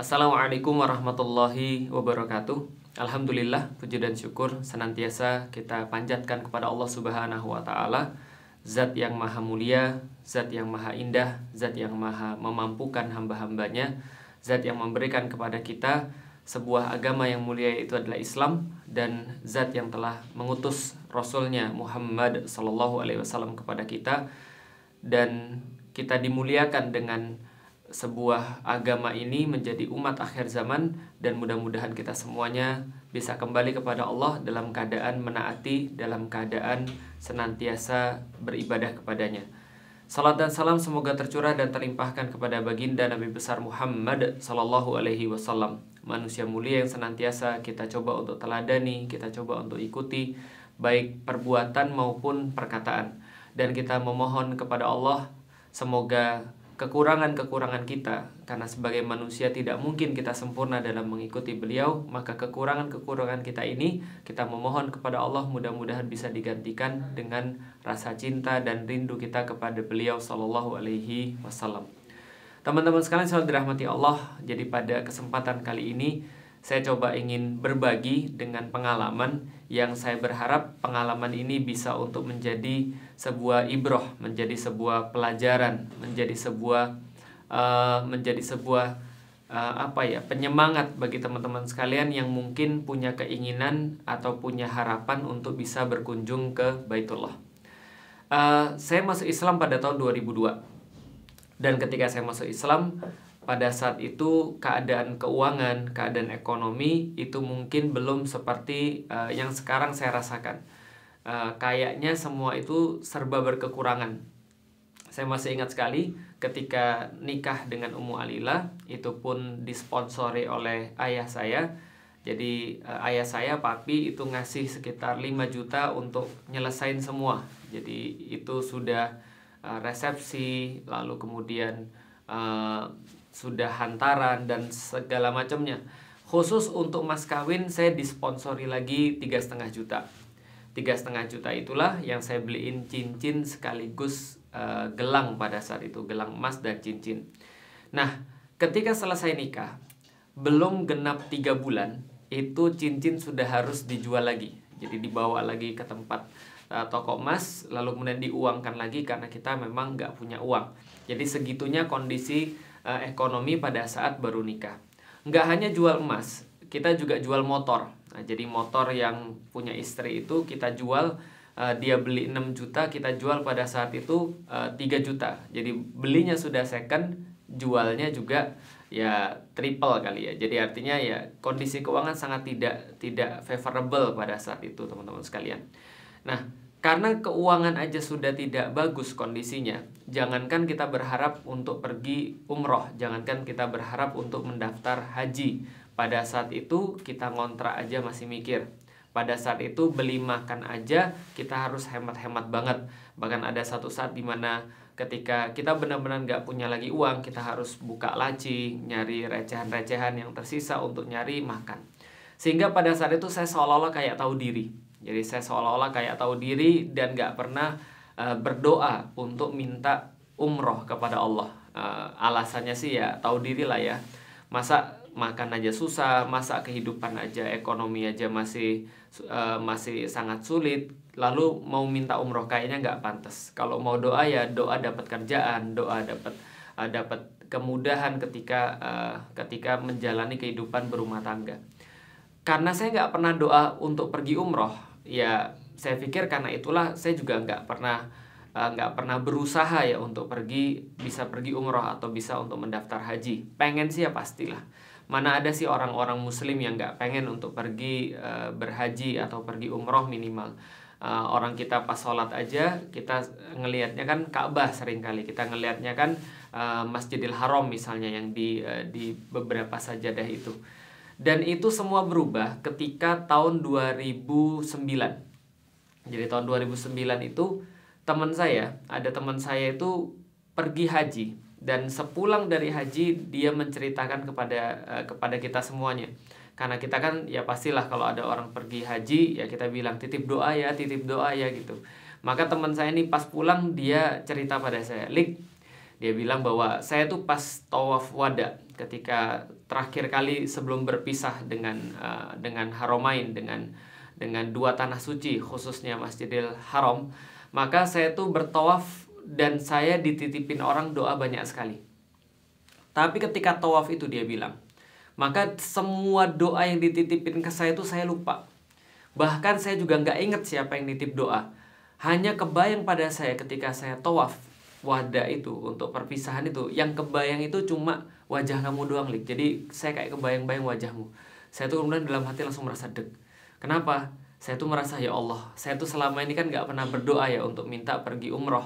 Assalamualaikum warahmatullahi wabarakatuh. Alhamdulillah, puji dan syukur senantiasa kita panjatkan kepada Allah Subhanahu wa taala, zat yang maha mulia, zat yang maha indah, zat yang maha memampukan hamba-hambanya, zat yang memberikan kepada kita sebuah agama yang mulia itu adalah Islam dan zat yang telah mengutus rasulnya Muhammad sallallahu alaihi wasallam kepada kita dan kita dimuliakan dengan sebuah agama ini menjadi umat akhir zaman dan mudah-mudahan kita semuanya bisa kembali kepada Allah dalam keadaan menaati, dalam keadaan senantiasa beribadah kepadanya. Salat dan salam semoga tercurah dan terlimpahkan kepada baginda Nabi besar Muhammad Sallallahu Alaihi Wasallam manusia mulia yang senantiasa kita coba untuk teladani, kita coba untuk ikuti baik perbuatan maupun perkataan dan kita memohon kepada Allah semoga kekurangan-kekurangan kita karena sebagai manusia tidak mungkin kita sempurna dalam mengikuti beliau maka kekurangan-kekurangan kita ini kita memohon kepada Allah mudah-mudahan bisa digantikan dengan rasa cinta dan rindu kita kepada beliau sallallahu alaihi wasallam. Teman-teman sekalian selalu dirahmati Allah. Jadi pada kesempatan kali ini saya coba ingin berbagi dengan pengalaman yang saya berharap pengalaman ini bisa untuk menjadi sebuah ibroh, menjadi sebuah pelajaran, menjadi sebuah uh, menjadi sebuah uh, apa ya penyemangat bagi teman-teman sekalian yang mungkin punya keinginan atau punya harapan untuk bisa berkunjung ke Baitullah. Uh, saya masuk Islam pada tahun 2002 dan ketika saya masuk Islam pada saat itu keadaan keuangan, keadaan ekonomi itu mungkin belum seperti uh, yang sekarang saya rasakan. Uh, kayaknya semua itu serba berkekurangan. Saya masih ingat sekali ketika nikah dengan Ummu Alila itu pun disponsori oleh ayah saya. Jadi uh, ayah saya papi itu ngasih sekitar 5 juta untuk nyelesain semua. Jadi itu sudah uh, resepsi lalu kemudian sudah hantaran dan segala macamnya. Khusus untuk mas kawin saya disponsori lagi tiga setengah juta. Tiga setengah juta itulah yang saya beliin cincin sekaligus uh, gelang pada saat itu gelang emas dan cincin. Nah ketika selesai nikah belum genap tiga bulan itu cincin sudah harus dijual lagi. Jadi dibawa lagi ke tempat uh, toko emas lalu kemudian diuangkan lagi karena kita memang nggak punya uang. Jadi segitunya kondisi uh, ekonomi pada saat baru nikah. Nggak hanya jual emas, kita juga jual motor. Nah, jadi motor yang punya istri itu kita jual uh, dia beli 6 juta, kita jual pada saat itu uh, eh, 3 juta. Jadi belinya sudah second, jualnya juga ya triple kali ya. Jadi artinya ya kondisi keuangan sangat tidak tidak favorable pada saat itu teman-teman sekalian. Nah, karena keuangan aja sudah tidak bagus kondisinya, jangankan kita berharap untuk pergi umroh, jangankan kita berharap untuk mendaftar haji. Pada saat itu kita ngontrak aja masih mikir. Pada saat itu beli makan aja kita harus hemat-hemat banget. Bahkan ada satu saat di mana ketika kita benar-benar nggak punya lagi uang, kita harus buka laci, nyari recehan-recehan yang tersisa untuk nyari makan. Sehingga pada saat itu saya seolah-olah kayak tahu diri jadi saya seolah-olah kayak tahu diri dan gak pernah uh, berdoa untuk minta umroh kepada Allah. Uh, alasannya sih ya tahu diri lah ya. Masa makan aja susah, masa kehidupan aja ekonomi aja masih uh, masih sangat sulit. Lalu mau minta umroh kayaknya nggak pantas. Kalau mau doa ya doa dapat kerjaan, doa dapat uh, dapat kemudahan ketika uh, ketika menjalani kehidupan berumah tangga. Karena saya nggak pernah doa untuk pergi umroh, ya saya pikir karena itulah saya juga nggak pernah eh, nggak uh, pernah berusaha ya untuk pergi bisa pergi umroh atau bisa untuk mendaftar haji. Pengen sih ya pastilah. Mana ada sih orang-orang muslim yang nggak pengen untuk pergi uh, berhaji atau pergi umroh minimal. Uh, orang kita pas sholat aja kita ngelihatnya kan Ka'bah sering kali kita ngelihatnya kan uh, Masjidil Haram misalnya yang di uh, di beberapa sajadah itu. Dan itu semua berubah ketika tahun 2009. Jadi tahun 2009 itu teman saya, ada teman saya itu pergi haji dan sepulang dari haji dia menceritakan kepada uh, kepada kita semuanya. Karena kita kan ya pastilah kalau ada orang pergi haji ya kita bilang titip doa ya, titip doa ya gitu. Maka teman saya ini pas pulang dia cerita pada saya, "Lik, dia bilang bahwa saya tuh pas tawaf wada ketika terakhir kali sebelum berpisah dengan uh, dengan Haromain dengan dengan dua tanah suci khususnya Masjidil Haram maka saya tuh bertawaf dan saya dititipin orang doa banyak sekali. Tapi ketika tawaf itu dia bilang maka semua doa yang dititipin ke saya itu saya lupa. Bahkan saya juga nggak inget siapa yang nitip doa. Hanya kebayang pada saya ketika saya tawaf wadah itu untuk perpisahan itu yang kebayang itu cuma wajah kamu doang lik. Jadi saya kayak kebayang-bayang wajahmu. Saya tuh kemudian dalam hati langsung merasa deg kenapa? Saya tuh merasa ya Allah saya tuh selama ini kan nggak pernah berdoa ya untuk minta pergi umroh.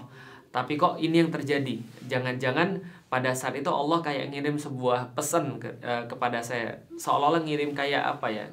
Tapi kok ini yang terjadi? Jangan-jangan pada saat itu Allah kayak ngirim sebuah pesan ke, uh, kepada saya. Seolah-olah ngirim kayak apa ya?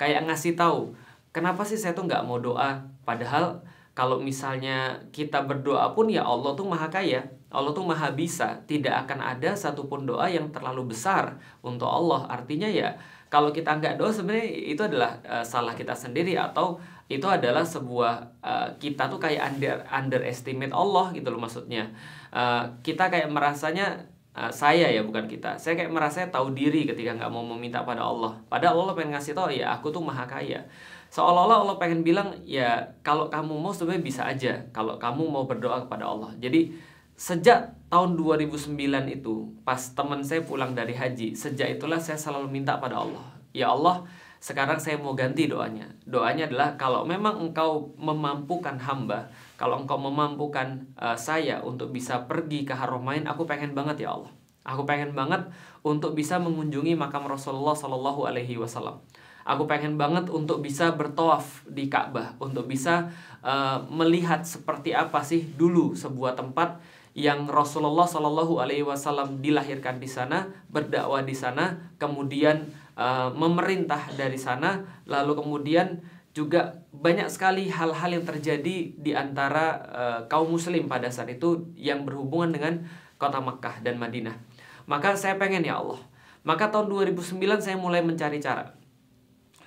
Kayak ngasih tahu kenapa sih saya tuh nggak mau doa? Padahal kalau misalnya kita berdoa pun ya Allah tuh maha kaya Allah tuh maha bisa. Tidak akan ada satupun doa yang terlalu besar untuk Allah. Artinya ya kalau kita nggak doa sebenarnya itu adalah uh, salah kita sendiri atau itu adalah sebuah uh, kita tuh kayak under underestimate Allah gitu loh maksudnya. Uh, kita kayak merasanya uh, saya ya bukan kita. Saya kayak merasa tahu diri ketika nggak mau meminta pada Allah. Padahal Allah pengen ngasih tahu ya aku tuh maha kaya. Seolah-olah Allah pengen bilang ya kalau kamu mau sebenarnya bisa aja. Kalau kamu mau berdoa kepada Allah. Jadi sejak tahun 2009 itu pas teman saya pulang dari haji sejak itulah saya selalu minta pada Allah ya Allah sekarang saya mau ganti doanya. Doanya adalah kalau memang engkau memampukan hamba kalau engkau memampukan uh, saya untuk bisa pergi ke Haramain aku pengen banget ya Allah. Aku pengen banget untuk bisa mengunjungi makam Rasulullah Shallallahu Alaihi Wasallam. Aku pengen banget untuk bisa bertawaf di Ka'bah, untuk bisa uh, melihat seperti apa sih dulu sebuah tempat yang Rasulullah Shallallahu Alaihi Wasallam dilahirkan di sana, berdakwah di sana, kemudian uh, memerintah dari sana, lalu kemudian juga banyak sekali hal-hal yang terjadi di antara uh, kaum muslim pada saat itu yang berhubungan dengan kota Makkah dan Madinah. Maka saya pengen ya Allah. Maka tahun 2009 saya mulai mencari cara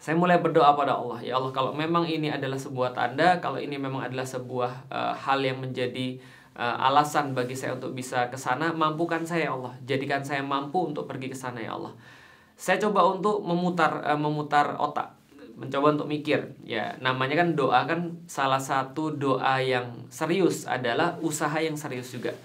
saya mulai berdoa pada Allah ya Allah kalau memang ini adalah sebuah tanda kalau ini memang adalah sebuah uh, hal yang menjadi uh, alasan bagi saya untuk bisa ke sana mampukan saya ya Allah. Jadikan saya mampu untuk pergi ke sana ya Allah. Saya coba untuk memutar uh, memutar otak mencoba untuk mikir. Ya namanya kan doa kan salah satu doa yang serius adalah usaha yang serius juga.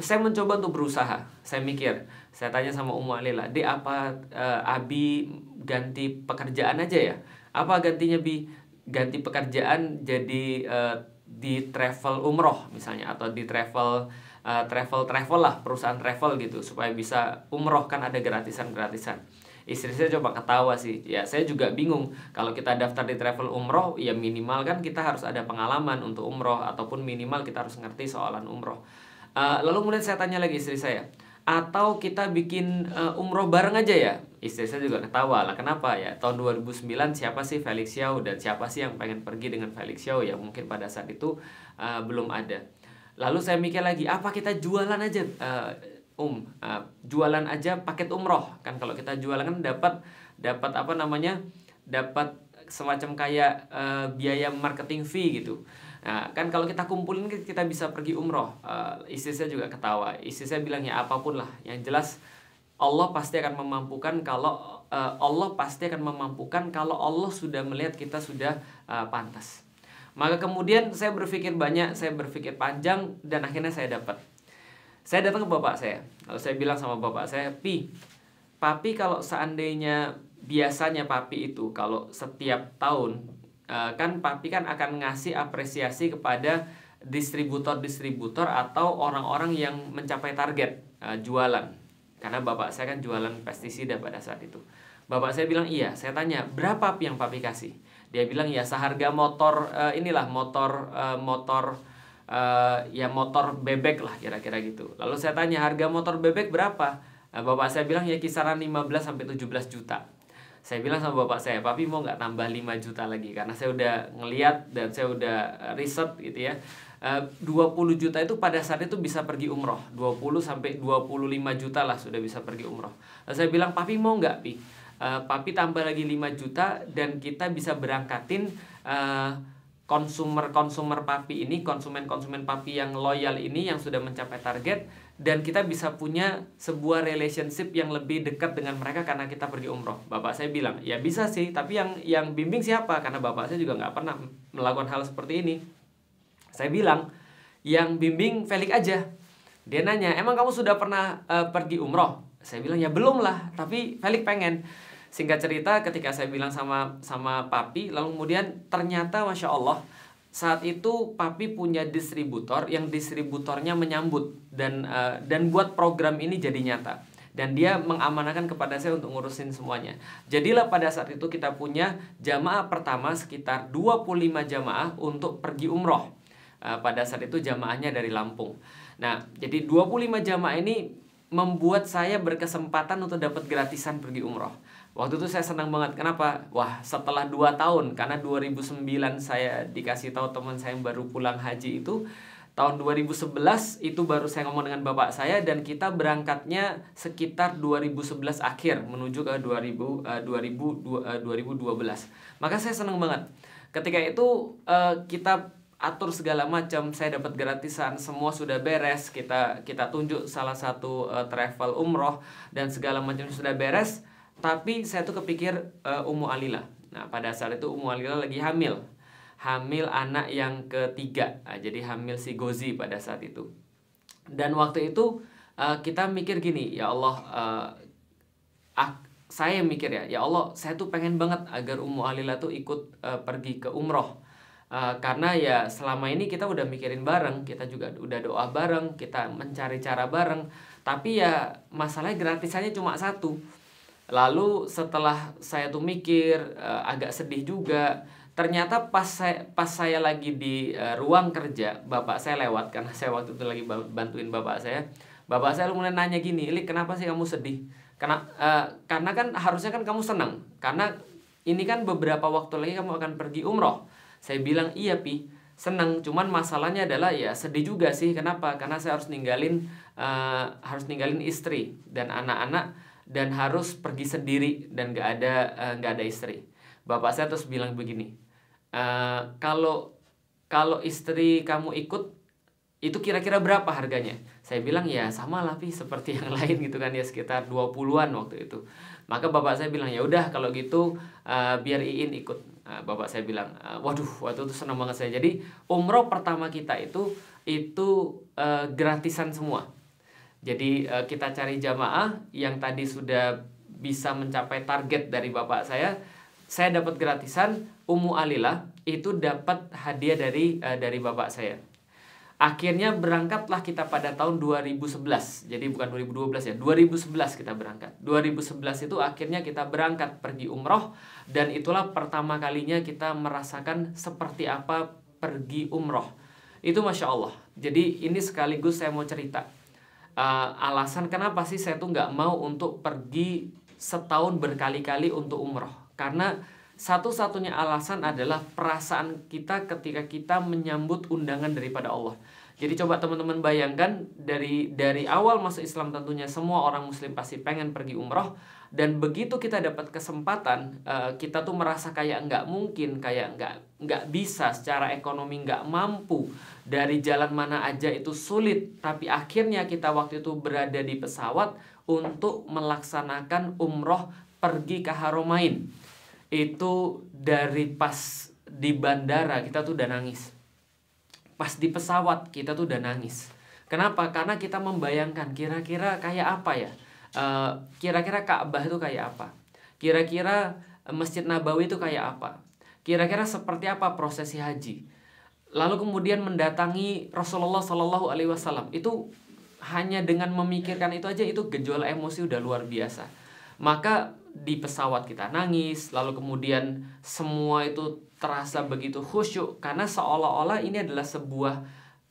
Saya mencoba untuk berusaha. Saya mikir saya tanya sama Ummu Alila di apa uh, Abi ganti pekerjaan aja ya? Apa gantinya Bi? Ganti pekerjaan jadi uh, di travel umroh misalnya atau di travel uh, travel travel lah perusahaan travel gitu supaya bisa umroh kan ada gratisan gratisan istri saya coba ketawa sih. Ya saya juga bingung. Kalau kita daftar di travel umroh ya minimal kan kita harus ada pengalaman untuk umroh ataupun minimal kita harus ngerti soalan umroh. Uh, lalu kemudian saya tanya lagi istri saya, atau kita bikin uh, umroh bareng aja ya? Istri saya juga ketawa lah, kenapa ya? Tahun 2009 siapa sih Felix Xiao dan siapa sih yang pengen pergi dengan Felix Xiao ya? Mungkin pada saat itu uh, belum ada. Lalu saya mikir lagi, apa kita jualan aja? Uh, um, uh, jualan aja paket umroh kan kalau kita jualan kan dapat dapat apa namanya dapat semacam kayak uh, biaya marketing fee gitu Nah, kan kalau kita kumpulin kita bisa pergi umroh. Uh, istri saya juga ketawa. Istri saya bilang ya apa pun lah. Yang jelas Allah pasti akan memampukan kalau uh, Allah pasti akan memampukan kalau Allah sudah melihat kita sudah uh, pantas. Maka kemudian saya berpikir banyak, saya berpikir panjang dan akhirnya saya dapat. Saya datang ke bapak saya. Lalu saya bilang sama bapak saya, "Pi, papi kalau seandainya biasanya papi itu kalau setiap tahun Eh, kan papi kan akan ngasih apresiasi kepada distributor-distributor atau orang-orang yang mencapai target uh, jualan. Karena bapak saya kan jualan pestisida pada saat itu. Bapak saya bilang iya. Saya tanya berapa yang papi kasih? Dia bilang ya seharga motor uh, inilah motor uh, motor uh, ya motor bebek lah kira-kira gitu. Lalu saya tanya harga motor bebek berapa? Uh, bapak saya bilang ya kisaran 15 sampai 17 juta saya bilang sama bapak saya, papi mau nggak tambah 5 juta lagi? Karena saya udah ngeliat dan saya udah eh, riset gitu ya. Eh, uh, 20 juta itu pada saat itu bisa pergi umroh. 20 sampai 25 juta lah sudah bisa pergi umroh. Lalu saya bilang papi mau nggak pi? Uh, papi tambah lagi 5 juta dan kita bisa berangkatin uh, konsumer konsumer papi ini konsumen konsumen papi yang loyal ini yang sudah mencapai target dan kita bisa punya sebuah relationship yang lebih dekat dengan mereka karena kita pergi umroh. Bapak saya bilang, ya bisa sih, tapi yang yang bimbing siapa? Karena bapak saya juga nggak pernah melakukan hal seperti ini. Saya bilang, yang bimbing Felix aja. Dia nanya, emang kamu sudah pernah uh, pergi umroh? Saya bilang, ya belum lah, tapi Felix pengen. Singkat cerita, ketika saya bilang sama sama papi, lalu kemudian ternyata masya Allah saat itu papi punya distributor yang distributornya menyambut dan uh, dan buat program ini jadi nyata dan dia mengamanahkan kepada saya untuk ngurusin semuanya. Jadilah pada saat itu kita punya jamaah pertama sekitar 25 jamaah untuk pergi umroh. Uh, pada saat itu jamaahnya dari Lampung. Nah, jadi 25 jamaah ini membuat saya berkesempatan untuk dapat gratisan pergi umroh. Waktu itu saya senang banget. Kenapa? Wah, setelah 2 tahun, karena 2009 saya dikasih tahu teman saya yang baru pulang haji itu, tahun 2011 itu baru saya ngomong dengan bapak saya dan kita berangkatnya sekitar 2011 akhir menuju ke 2000 uh, 2000 uh, 2012. Maka saya senang banget. Ketika itu uh, kita atur segala macam, saya dapat gratisan, semua sudah beres, kita kita tunjuk salah satu uh, travel umroh dan segala macam sudah beres tapi saya tuh kepikir uh, Ummu Alila. Nah, pada saat itu Ummu Alila lagi hamil. Hamil anak yang ketiga. Nah, jadi hamil si Gozi pada saat itu. Dan waktu itu uh, kita mikir gini, ya Allah, uh, ah, saya mikir ya, ya Allah, saya tuh pengen banget agar Ummu Alila tuh ikut uh, pergi ke umroh. Uh, karena ya selama ini kita udah mikirin bareng, kita juga udah doa bareng, kita mencari cara bareng. Tapi ya masalahnya gratisannya cuma satu Lalu setelah saya tuh mikir uh, agak sedih juga. Ternyata pas saya pas saya lagi di uh, ruang kerja, bapak saya lewat karena saya waktu itu lagi bantuin bapak saya. Bapak saya mulai nanya gini, "Lik, kenapa sih kamu sedih?" Karena uh, karena kan harusnya kan kamu senang. Karena ini kan beberapa waktu lagi kamu akan pergi umroh. Saya bilang, "Iya, Pi." senang cuman masalahnya adalah ya sedih juga sih kenapa karena saya harus ninggalin uh, harus ninggalin istri dan anak-anak dan harus pergi sendiri dan gak ada uh, gak ada istri. Bapak saya terus bilang begini, uh, kalau kalau istri kamu ikut itu kira-kira berapa harganya? Saya bilang ya sama lah pi seperti yang lain gitu kan ya sekitar 20-an waktu itu. Maka bapak saya bilang ya udah kalau gitu uh, biar Iin ikut. Uh, bapak saya bilang uh, waduh waktu itu senang banget saya. Jadi umroh pertama kita itu itu uh, gratisan semua jadi uh, kita cari jamaah yang tadi sudah bisa mencapai target dari bapak saya. Saya dapat gratisan Ummu Alila itu dapat hadiah dari uh, dari bapak saya. Akhirnya berangkatlah kita pada tahun 2011. Jadi bukan 2012 ya, 2011 kita berangkat. 2011 itu akhirnya kita berangkat pergi umroh dan itulah pertama kalinya kita merasakan seperti apa pergi umroh. Itu masya Allah. Jadi ini sekaligus saya mau cerita uh, alasan kenapa sih saya tuh nggak mau untuk pergi setahun berkali-kali untuk umroh karena satu-satunya alasan adalah perasaan kita ketika kita menyambut undangan daripada Allah. Jadi coba teman-teman bayangkan dari dari awal masuk Islam tentunya semua orang Muslim pasti pengen pergi umroh. Dan begitu kita dapat kesempatan uh, kita tuh merasa kayak nggak mungkin kayak nggak nggak bisa secara ekonomi nggak mampu. Dari jalan mana aja itu sulit. Tapi akhirnya kita waktu itu berada di pesawat untuk melaksanakan umroh pergi ke Haromain. Itu dari pas di bandara kita tuh udah nangis pas di pesawat kita tuh udah nangis kenapa karena kita membayangkan kira-kira kayak apa ya eh, kira-kira Ka'bah itu kayak apa? Kira-kira eh, Masjid Nabawi itu kayak apa? Kira-kira seperti apa prosesi haji? Lalu kemudian mendatangi Rasulullah Shallallahu Alaihi Wasallam itu hanya dengan memikirkan itu aja itu gejolak emosi udah luar biasa. Maka di pesawat kita nangis, lalu kemudian semua itu terasa begitu khusyuk. Karena seolah-olah ini adalah sebuah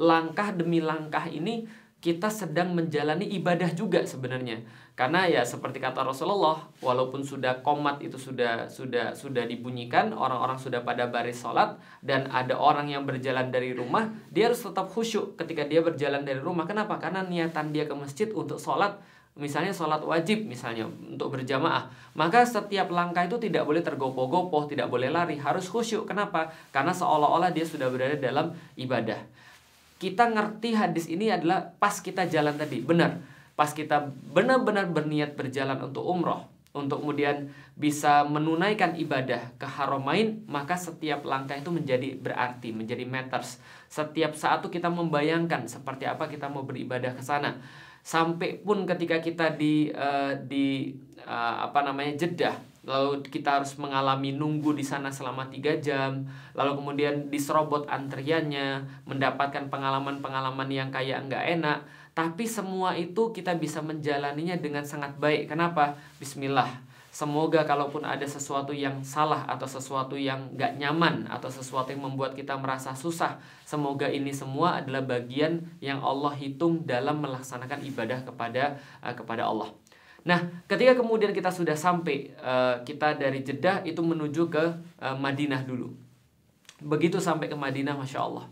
langkah demi langkah ini kita sedang menjalani ibadah juga sebenarnya. Karena ya seperti kata Rasulullah walaupun sudah komat itu sudah sudah sudah dibunyikan orang-orang sudah pada baris sholat dan ada orang yang berjalan dari rumah dia harus tetap khusyuk ketika dia berjalan dari rumah. Kenapa? Karena niatan dia ke masjid untuk sholat misalnya sholat wajib misalnya untuk berjamaah maka setiap langkah itu tidak boleh tergopoh-gopoh tidak boleh lari harus khusyuk. Kenapa? Karena seolah-olah dia sudah berada dalam ibadah. Kita ngerti hadis ini adalah pas kita jalan tadi. Benar. Pas kita benar-benar berniat berjalan untuk umroh untuk kemudian bisa menunaikan ibadah ke haramain maka setiap langkah itu menjadi berarti menjadi matters. Setiap saat itu kita membayangkan seperti apa kita mau beribadah ke sana sampai pun ketika kita di uh, di uh, apa namanya jedah lalu kita harus mengalami nunggu di sana selama tiga jam lalu kemudian diserobot antriannya mendapatkan pengalaman-pengalaman yang kayak nggak enak tapi semua itu kita bisa menjalaninya dengan sangat baik. Kenapa? Bismillah Semoga kalaupun ada sesuatu yang salah atau sesuatu yang nggak nyaman atau sesuatu yang membuat kita merasa susah, semoga ini semua adalah bagian yang Allah hitung dalam melaksanakan ibadah kepada uh, kepada Allah. Nah, ketika kemudian kita sudah sampai, uh, kita dari Jeddah itu menuju ke uh, Madinah dulu. Begitu sampai ke Madinah, masya Allah,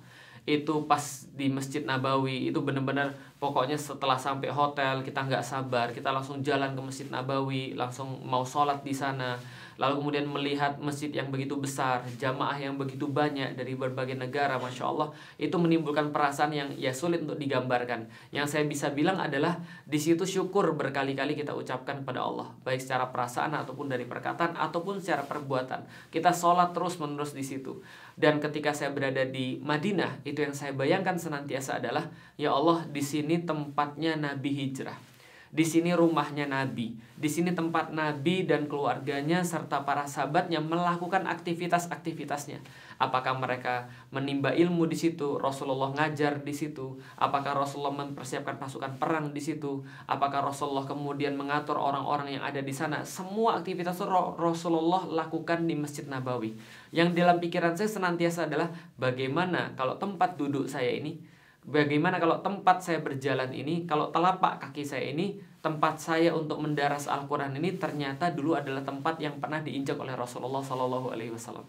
itu pas di Masjid Nabawi itu benar-benar pokoknya setelah sampai hotel kita nggak sabar, kita langsung jalan ke Masjid Nabawi, langsung mau sholat di sana lalu kemudian melihat masjid yang begitu besar, jamaah yang begitu banyak dari berbagai negara, masya Allah, itu menimbulkan perasaan yang ya sulit untuk digambarkan. Yang saya bisa bilang adalah di situ syukur berkali-kali kita ucapkan pada Allah, baik secara perasaan ataupun dari perkataan ataupun secara perbuatan. Kita sholat terus menerus di situ. Dan ketika saya berada di Madinah, itu yang saya bayangkan senantiasa adalah, ya Allah, di sini tempatnya Nabi hijrah di sini rumahnya Nabi. Di sini tempat Nabi dan keluarganya serta para sahabatnya melakukan aktivitas-aktivitasnya. Apakah mereka menimba ilmu di situ? Rasulullah ngajar di situ. Apakah Rasulullah mempersiapkan pasukan perang di situ? Apakah Rasulullah kemudian mengatur orang-orang yang ada di sana? Semua aktivitas Rasulullah lakukan di Masjid Nabawi. Yang dalam pikiran saya senantiasa adalah bagaimana kalau tempat duduk saya ini Bagaimana kalau tempat saya berjalan ini, kalau telapak kaki saya ini, tempat saya untuk mendaras Al-Quran ini ternyata dulu adalah tempat yang pernah diinjak oleh Rasulullah Sallallahu Alaihi Wasallam.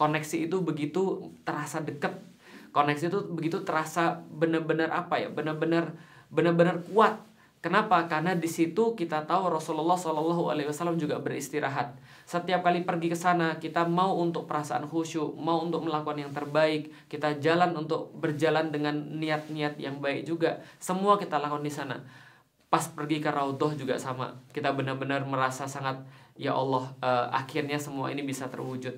Koneksi itu begitu terasa dekat, koneksi itu begitu terasa benar-benar apa ya, benar-benar benar-benar kuat Kenapa? Karena di situ kita tahu Rasulullah Shallallahu Alaihi Wasallam juga beristirahat. Setiap kali pergi ke sana, kita mau untuk perasaan khusyuk, mau untuk melakukan yang terbaik. Kita jalan untuk berjalan dengan niat-niat yang baik juga. Semua kita lakukan di sana. Pas pergi ke Raudhah juga sama. Kita benar-benar merasa sangat, ya Allah, uh, akhirnya semua ini bisa terwujud.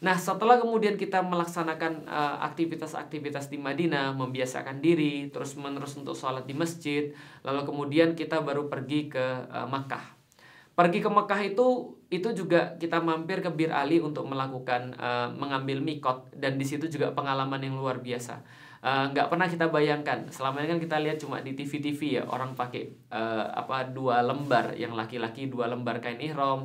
Nah, setelah kemudian kita melaksanakan eh, aktivitas-aktivitas uh, di Madinah, membiasakan diri, terus-menerus untuk sholat di masjid, lalu kemudian kita baru pergi ke uh, Makkah. Pergi ke Makkah itu itu juga kita mampir ke Bir Ali untuk melakukan uh, mengambil mikot dan di situ juga pengalaman yang luar biasa. nggak uh, pernah kita bayangkan selama ini kan kita lihat cuma di TV-TV ya orang pakai uh, apa dua lembar yang laki-laki dua lembar kain ihram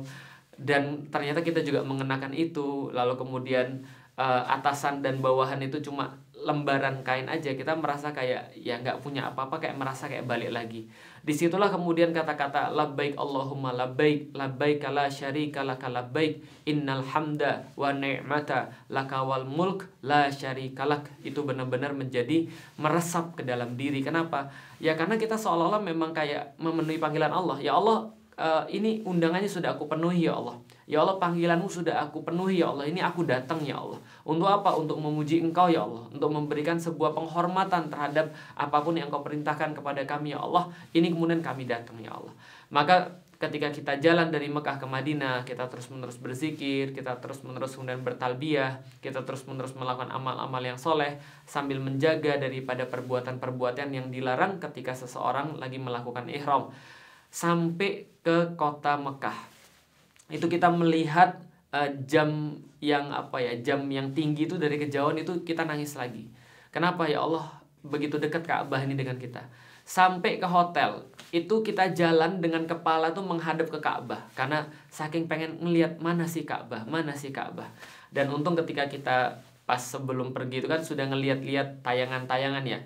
dan ternyata kita juga mengenakan itu. Lalu kemudian uh, atasan dan bawahan itu cuma lembaran kain aja. Kita merasa kayak ya nggak punya apa-apa kayak merasa kayak balik lagi. Di situlah kemudian kata-kata labbaik Allahumma labbaik labbaik la syarika laka labbaik innal hamda wa ni'mata laka wal mulk la syarika lak. Itu benar-benar menjadi meresap ke dalam diri. Kenapa? Ya karena kita seolah-olah memang kayak memenuhi panggilan Allah. Ya Allah uh, ini undangannya sudah aku penuhi ya Allah. Ya Allah panggilanmu sudah aku penuhi ya Allah. Ini aku datang ya Allah. Untuk apa? Untuk memuji engkau ya Allah. Untuk memberikan sebuah penghormatan terhadap apa pun yang engkau perintahkan kepada kami ya Allah. Ini kemudian kami datang ya Allah. Maka ketika kita jalan dari Mekah ke Madinah, kita terus-menerus berzikir, kita terus-menerus kemudian bertalbiyah, kita terus-menerus melakukan amal-amal yang soleh, sambil menjaga daripada perbuatan-perbuatan yang dilarang ketika seseorang lagi melakukan ihram sampai ke kota Mekah. Itu kita melihat uh, jam yang apa ya, jam yang tinggi itu dari kejauhan itu kita nangis lagi. Kenapa ya Allah begitu dekat Ka'bah ini dengan kita? Sampai ke hotel, itu kita jalan dengan kepala tuh menghadap ke Ka'bah karena saking pengen ngelihat mana sih Ka'bah, mana sih Ka'bah. Dan untung ketika kita pas sebelum pergi itu kan sudah ngeliat-liat tayangan-tayangan ya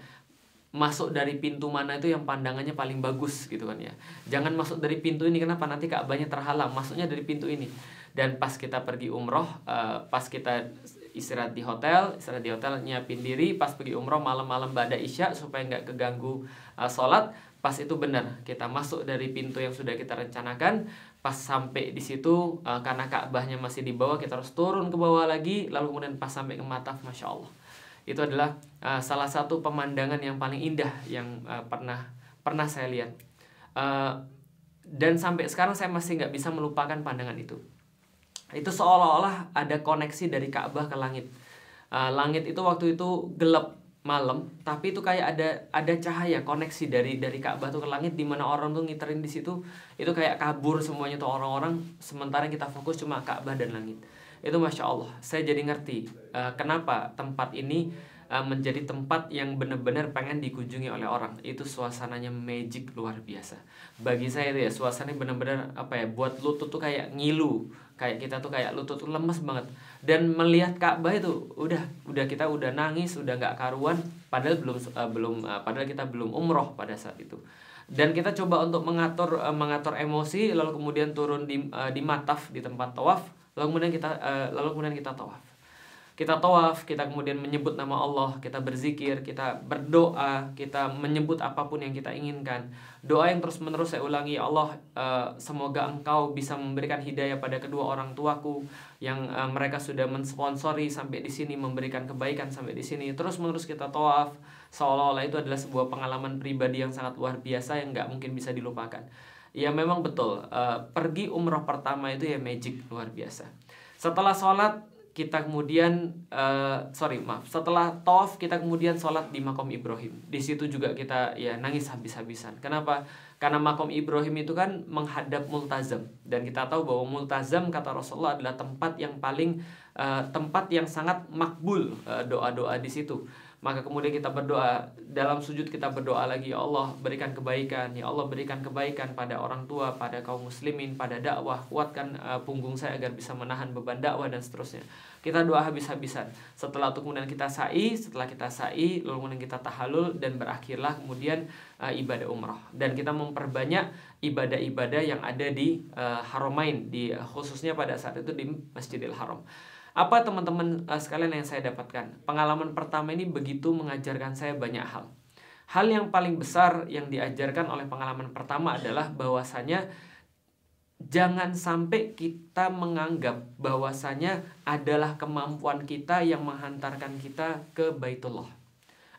masuk dari pintu mana itu yang pandangannya paling bagus gitu kan ya. Jangan masuk dari pintu ini kenapa? Nanti Ka'bahnya terhalang. Masuknya dari pintu ini. Dan pas kita pergi umroh uh, pas kita istirahat di hotel istirahat di hotel nyiapin diri pas pergi umroh malam-malam pada isya supaya nggak keganggu uh, sholat pas itu benar. Kita masuk dari pintu yang sudah kita rencanakan pas sampai di situ uh, karena Ka'bahnya masih di bawah kita harus turun ke bawah lagi. Lalu kemudian pas sampai ke Mataf masya Allah itu adalah uh, salah satu pemandangan yang paling indah yang uh, pernah pernah saya lihat. Uh, dan sampai sekarang saya masih nggak bisa melupakan pandangan itu. Itu seolah-olah ada koneksi dari Ka'bah ke langit. Uh, langit itu waktu itu gelap malam tapi itu kayak ada ada cahaya koneksi dari dari Ka'bah tuh ke langit di mana orang tuh ngiterin di situ itu kayak kabur semuanya tuh orang-orang sementara kita fokus cuma Ka'bah dan langit itu masya Allah. Saya jadi ngerti uh, kenapa tempat ini uh, menjadi tempat yang benar-benar pengen dikunjungi oleh orang. Itu suasananya magic luar biasa. Bagi saya itu ya suasananya benar-benar apa ya buat lutut tuh kayak ngilu. Kayak kita tuh kayak lutut tuh lemes banget. Dan melihat Ka'bah itu udah udah kita udah nangis udah nggak karuan padahal belum uh, belum uh, padahal kita belum umroh pada saat itu. Dan kita coba untuk mengatur mengatur emosi lalu kemudian turun di di mataf di tempat tawaf lalu kemudian kita uh, lalu kemudian kita tawaf kita tawaf, kita kemudian menyebut nama Allah, kita berzikir, kita berdoa, kita menyebut apa pun yang kita inginkan. Doa yang terus-menerus saya ulangi, Allah uh, semoga Engkau bisa memberikan hidayah pada kedua orang tuaku yang uh, mereka sudah mensponsori sampai di sini, memberikan kebaikan sampai di sini. Terus-menerus kita tawaf, seolah-olah itu adalah sebuah pengalaman pribadi yang sangat luar biasa yang nggak mungkin bisa dilupakan. Ya memang betul, uh, pergi umroh pertama itu ya magic luar biasa. Setelah sholat kita kemudian uh, sorry maaf. Setelah tawaf kita kemudian sholat di makom Ibrahim. Di situ juga kita ya nangis habis-habisan. Kenapa? Karena makom Ibrahim itu kan menghadap multazam. Dan kita tahu bahwa multazam kata Rasulullah adalah tempat yang paling uh, tempat yang sangat makbul uh, doa-doa di situ maka kemudian kita berdoa dalam sujud kita berdoa lagi ya Allah berikan kebaikan. Ya Allah berikan kebaikan pada orang tua pada kaum muslimin pada dakwah. Kuatkan uh, punggung saya agar bisa menahan beban dakwah dan seterusnya. Kita doa habis-habisan. Setelah itu kemudian kita sa'i setelah kita sa'i lalu kemudian kita tahalul dan berakhirlah kemudian uh, ibadah umrah. Dan kita memperbanyak ibadah-ibadah yang ada di uh, haramain di uh, khususnya pada saat itu di Masjidil Haram apa teman-teman uh, sekalian yang saya dapatkan? Pengalaman pertama ini begitu mengajarkan saya banyak hal. Hal yang paling besar yang diajarkan oleh pengalaman pertama adalah bahwasanya jangan sampai kita menganggap bahwasanya adalah kemampuan kita yang menghantarkan kita ke Baitullah.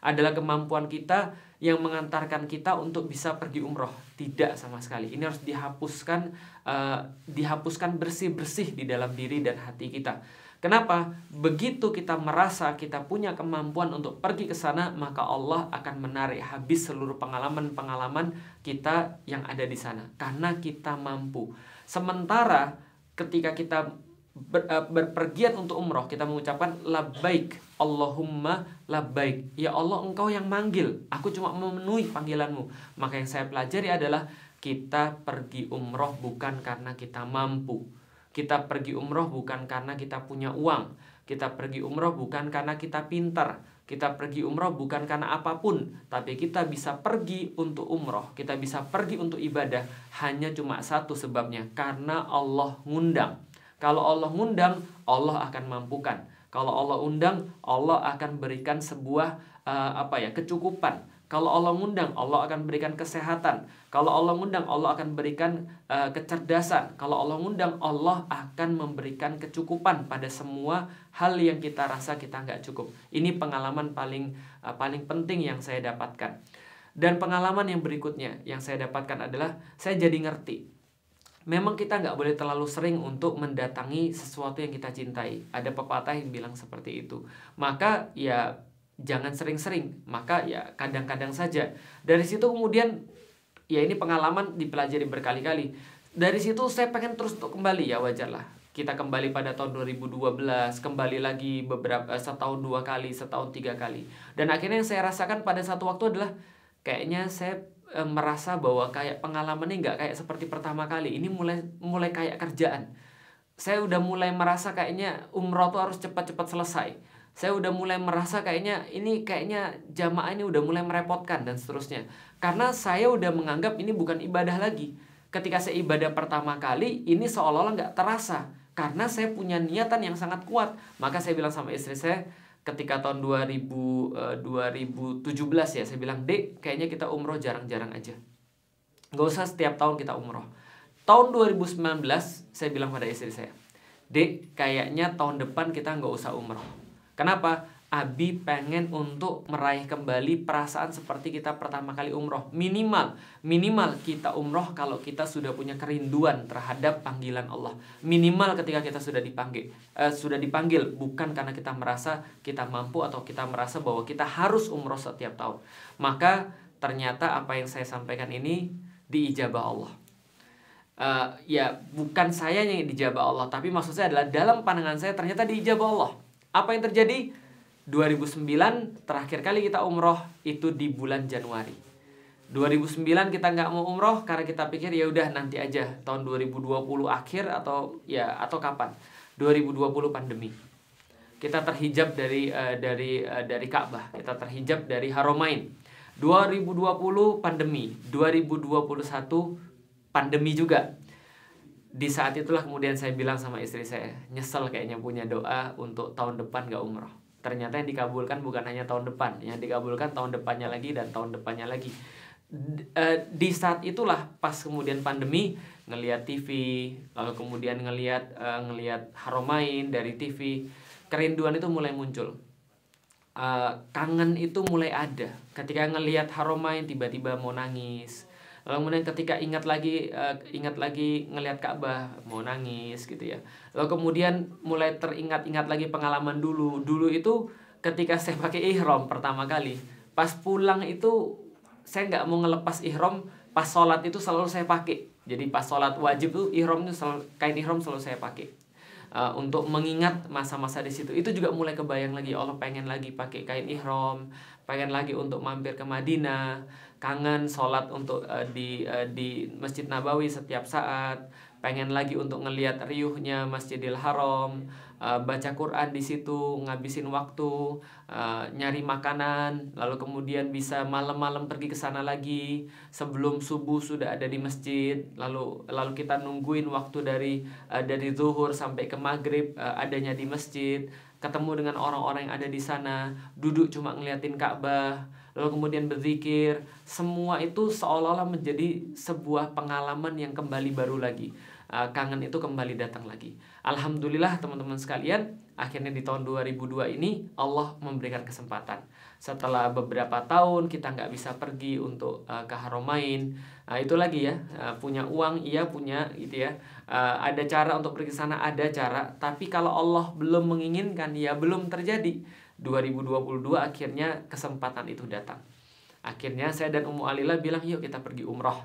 Adalah kemampuan kita yang mengantarkan kita untuk bisa pergi umroh. Tidak sama sekali. Ini harus dihapuskan, uh, dihapuskan bersih-bersih di dalam diri dan hati kita Kenapa? Begitu kita merasa kita punya kemampuan untuk pergi ke sana, maka Allah akan menarik habis seluruh pengalaman-pengalaman kita yang ada di sana karena kita mampu. Sementara ketika kita ber, uh, berpergian untuk umroh, kita mengucapkan labbaik Allahumma labbaik. Ya Allah, Engkau yang manggil. Aku cuma memenuhi panggilanmu. Maka yang saya pelajari adalah kita pergi umroh bukan karena kita mampu kita pergi umroh bukan karena kita punya uang. Kita pergi umroh bukan karena kita pintar. Kita pergi umroh bukan karena apa pun. Tapi kita bisa pergi untuk umroh. Kita bisa pergi untuk ibadah. Hanya cuma satu sebabnya. Karena Allah ngundang. Kalau Allah ngundang, Allah akan mampukan. Kalau Allah undang, Allah akan berikan sebuah uh, apa ya kecukupan kalau Allah ngundang, Allah akan berikan kesehatan. Kalau Allah ngundang, Allah akan berikan uh, kecerdasan. Kalau Allah ngundang, Allah akan memberikan kecukupan pada semua hal yang kita rasa kita nggak cukup. Ini pengalaman paling uh, paling penting yang saya dapatkan. Dan pengalaman yang berikutnya yang saya dapatkan adalah saya jadi ngerti. Memang kita nggak boleh terlalu sering untuk mendatangi sesuatu yang kita cintai. Ada pepatah yang bilang seperti itu. Maka ya jangan sering-sering. Maka ya kadang-kadang saja. Dari situ kemudian ya ini pengalaman dipelajari berkali-kali. Dari situ saya pengen terus untuk kembali. Ya wajarlah kita kembali pada tahun 2012 kembali lagi beberapa eh, setahun dua kali setahun tiga kali. Dan akhirnya yang saya rasakan pada satu waktu adalah kayaknya saya e, merasa bahwa kayak pengalaman ini nggak kayak seperti pertama kali. Ini mulai mulai kayak kerjaan. Saya udah mulai merasa kayaknya umroh tuh harus cepat-cepat selesai saya udah mulai merasa kayaknya ini kayaknya jamaah ini udah mulai merepotkan dan seterusnya. Karena saya udah menganggap ini bukan ibadah lagi. Ketika saya ibadah pertama kali, ini seolah-olah nggak terasa. Karena saya punya niatan yang sangat kuat. Maka saya bilang sama istri saya, ketika tahun 2000, 2017 ya, saya bilang, Dek, kayaknya kita umroh jarang-jarang aja. Nggak usah setiap tahun kita umroh. Tahun 2019, saya bilang pada istri saya, Dek, kayaknya tahun depan kita nggak usah umroh Kenapa? Abi pengen untuk meraih kembali perasaan seperti kita pertama kali umroh. Minimal, minimal kita umroh kalau kita sudah punya kerinduan terhadap panggilan Allah. Minimal ketika kita sudah dipanggil uh, Sudah dipanggil, bukan karena kita merasa kita mampu atau kita merasa bahwa kita harus umroh setiap tahun. Maka ternyata apa yang saya sampaikan ini diijabah Allah. Uh, Ya bukan saya yang diijabah Allah Tapi maksud saya adalah dalam pandangan saya ternyata diijabah Allah Apa yang terjadi? 2009 terakhir kali kita umroh itu di bulan Januari. 2009 kita nggak mau umroh karena kita pikir ya udah nanti aja tahun 2020 akhir atau ya atau kapan? 2020 pandemi. Kita terhijab dari uh, dari uh, dari Ka'bah. Kita terhijab dari Haromain 2020 pandemi. 2021 pandemi juga di saat itulah kemudian saya bilang sama istri saya nyesel kayaknya punya doa untuk tahun depan gak umroh. Ternyata yang dikabulkan bukan hanya tahun depan yang dikabulkan tahun depannya lagi dan tahun depannya lagi. Eh, di saat itulah pas kemudian pandemi ngelihat TV lalu kemudian ngelihat uh, ngelihat haromain dari TV kerinduan itu mulai muncul. Uh, kangen itu mulai ada. Ketika ngelihat haromain tiba-tiba mau nangis lalu kemudian ketika ingat lagi uh, ingat lagi ngelihat Ka'bah mau nangis gitu ya. Lalu kemudian mulai teringat-ingat lagi pengalaman dulu. Dulu itu ketika saya pakai ihram pertama kali pas pulang itu saya nggak mau ngelepas ihram pas sholat itu selalu saya pakai. Jadi pas sholat wajib tuh ihram itu selalu, kain ihram selalu saya pakai. Uh, untuk mengingat masa-masa di situ. Itu juga mulai kebayang lagi Allah pengen lagi pakai kain ihram pengen lagi untuk mampir ke Madinah kangen sholat untuk uh, di uh, di Masjid Nabawi setiap saat. Pengen lagi untuk ngelihat riuhnya Masjidil Haram uh, baca Quran di situ ngabisin waktu uh, nyari makanan. Lalu kemudian bisa malam-malam pergi ke sana lagi sebelum subuh sudah ada di masjid. Lalu lalu kita nungguin waktu dari uh, dari zuhur sampai ke maghrib uh, adanya di masjid. Ketemu dengan orang-orang yang ada di sana. Duduk cuma ngeliatin Ka'bah lalu kemudian berzikir, semua itu seolah-olah menjadi sebuah pengalaman yang kembali baru lagi. Uh, kangen itu kembali datang lagi. Alhamdulillah teman-teman sekalian, akhirnya di tahun 2002 ini Allah memberikan kesempatan. Setelah beberapa tahun kita nggak bisa pergi untuk uh, ke Haromain, uh, itu lagi ya uh, punya uang, iya punya gitu ya. Uh, ada cara untuk pergi sana, ada cara. Tapi kalau Allah belum menginginkan, ya belum terjadi 2022 akhirnya kesempatan itu datang. Akhirnya saya dan Ummu Alila bilang yuk kita pergi umroh.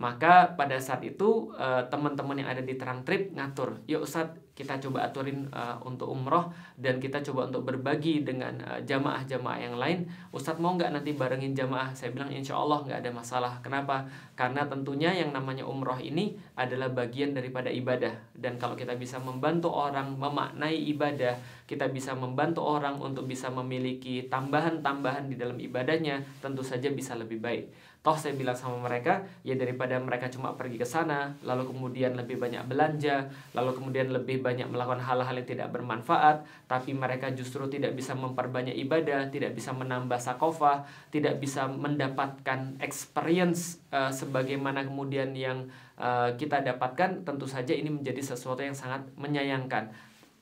Maka pada saat itu eh, teman-teman yang ada di Terang Trip ngatur, yuk Ustadz kita coba aturin uh, untuk umroh dan kita coba untuk berbagi dengan uh, jamaah-jamaah yang lain. Ustadz mau nggak nanti barengin jamaah? Saya bilang insya Allah nggak ada masalah. Kenapa? Karena tentunya yang namanya umroh ini adalah bagian daripada ibadah. Dan kalau kita bisa membantu orang memaknai ibadah kita bisa membantu orang untuk bisa memiliki tambahan-tambahan di dalam ibadahnya tentu saja bisa lebih baik Toh saya bilang sama mereka, ya daripada mereka cuma pergi ke sana, lalu kemudian lebih banyak belanja, lalu kemudian lebih banyak melakukan hal-hal yang tidak bermanfaat, tapi mereka justru tidak bisa memperbanyak ibadah, tidak bisa menambah sakofah, tidak bisa mendapatkan experience uh, sebagaimana kemudian yang uh, kita dapatkan, tentu saja ini menjadi sesuatu yang sangat menyayangkan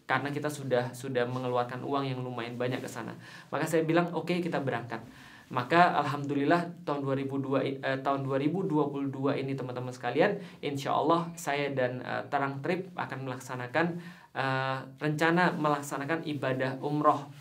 karena kita sudah sudah mengeluarkan uang yang lumayan banyak ke sana. Maka saya bilang, oke okay, kita berangkat. Maka alhamdulillah tahun 2002 eh, tahun 2022 ini teman-teman sekalian, insya Allah saya dan eh, Terang Trip akan melaksanakan eh, rencana melaksanakan ibadah umroh,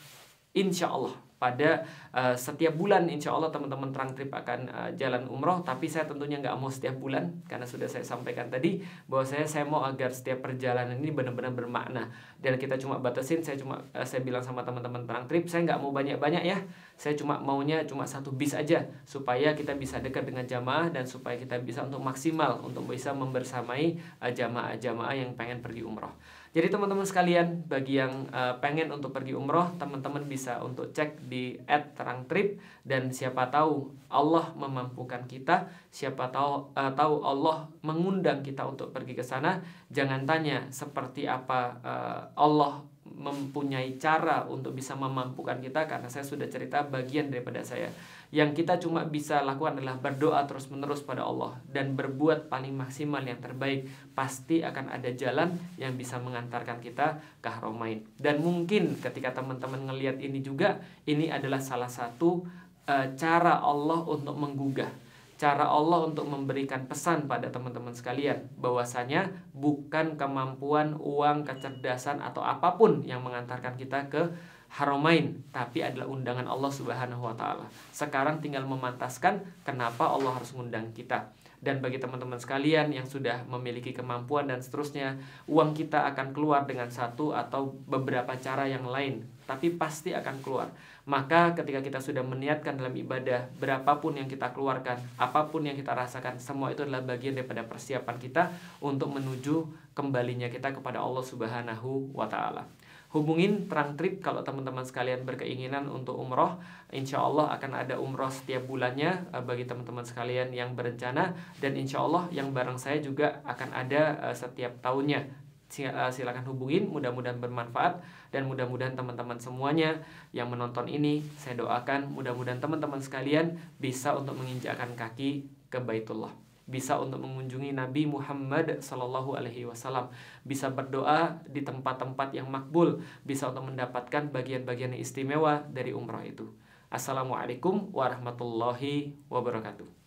insya Allah pada uh, setiap bulan insya Allah teman-teman terang trip akan uh, jalan umroh. Tapi saya tentunya nggak mau setiap bulan karena sudah saya sampaikan tadi bahwa saya saya mau agar setiap perjalanan ini benar-benar bermakna. Dan kita cuma batasin saya cuma uh, saya bilang sama teman-teman terang trip saya nggak mau banyak-banyak ya. Saya cuma maunya cuma satu bis aja supaya kita bisa dekat dengan jamaah dan supaya kita bisa untuk maksimal untuk bisa membersamai uh, jamaah-jamaah yang pengen pergi umroh jadi teman-teman sekalian, bagi yang uh, pengen untuk pergi umroh, teman-teman bisa untuk cek di @terangtrip dan siapa tahu Allah memampukan kita, siapa tahu uh, tahu Allah mengundang kita untuk pergi ke sana. Jangan tanya seperti apa uh, Allah mempunyai cara untuk bisa memampukan kita karena saya sudah cerita bagian daripada saya. Yang kita cuma bisa lakukan adalah berdoa terus-menerus pada Allah dan berbuat paling maksimal yang terbaik. Pasti akan ada jalan yang bisa mengantarkan kita ke Haramain. Dan mungkin ketika teman-teman ngelihat ini juga, ini adalah salah satu uh, cara Allah untuk menggugah cara Allah untuk memberikan pesan pada teman-teman sekalian bahwasanya bukan kemampuan, uang, kecerdasan atau apa pun yang mengantarkan kita ke Haramain, tapi adalah undangan Allah Subhanahu wa taala. Sekarang tinggal memantaskan kenapa Allah harus mengundang kita. Dan bagi teman-teman sekalian yang sudah memiliki kemampuan dan seterusnya, uang kita akan keluar dengan satu atau beberapa cara yang lain, tapi pasti akan keluar. Maka ketika kita sudah meniatkan dalam ibadah, berapapun yang kita keluarkan, apa pun yang kita rasakan, semua itu adalah bagian daripada persiapan kita untuk menuju kembalinya kita kepada Allah Subhanahu wa taala. Hubungin Terang Trip kalau teman-teman sekalian berkeinginan untuk umroh. Insya Allah akan ada umroh setiap bulannya uh, bagi teman-teman sekalian yang berencana. Dan insya Allah yang bareng saya juga akan ada uh, setiap tahunnya. Uh, silakan hubungin mudah-mudahan bermanfaat dan mudah-mudahan teman-teman semuanya yang menonton ini saya doakan mudah-mudahan teman-teman sekalian bisa untuk menginjakkan kaki ke Baitullah bisa untuk mengunjungi Nabi Muhammad Sallallahu Alaihi Wasallam, bisa berdoa di tempat-tempat yang makbul, bisa untuk mendapatkan bagian-bagian istimewa dari umrah itu. Assalamualaikum warahmatullahi wabarakatuh.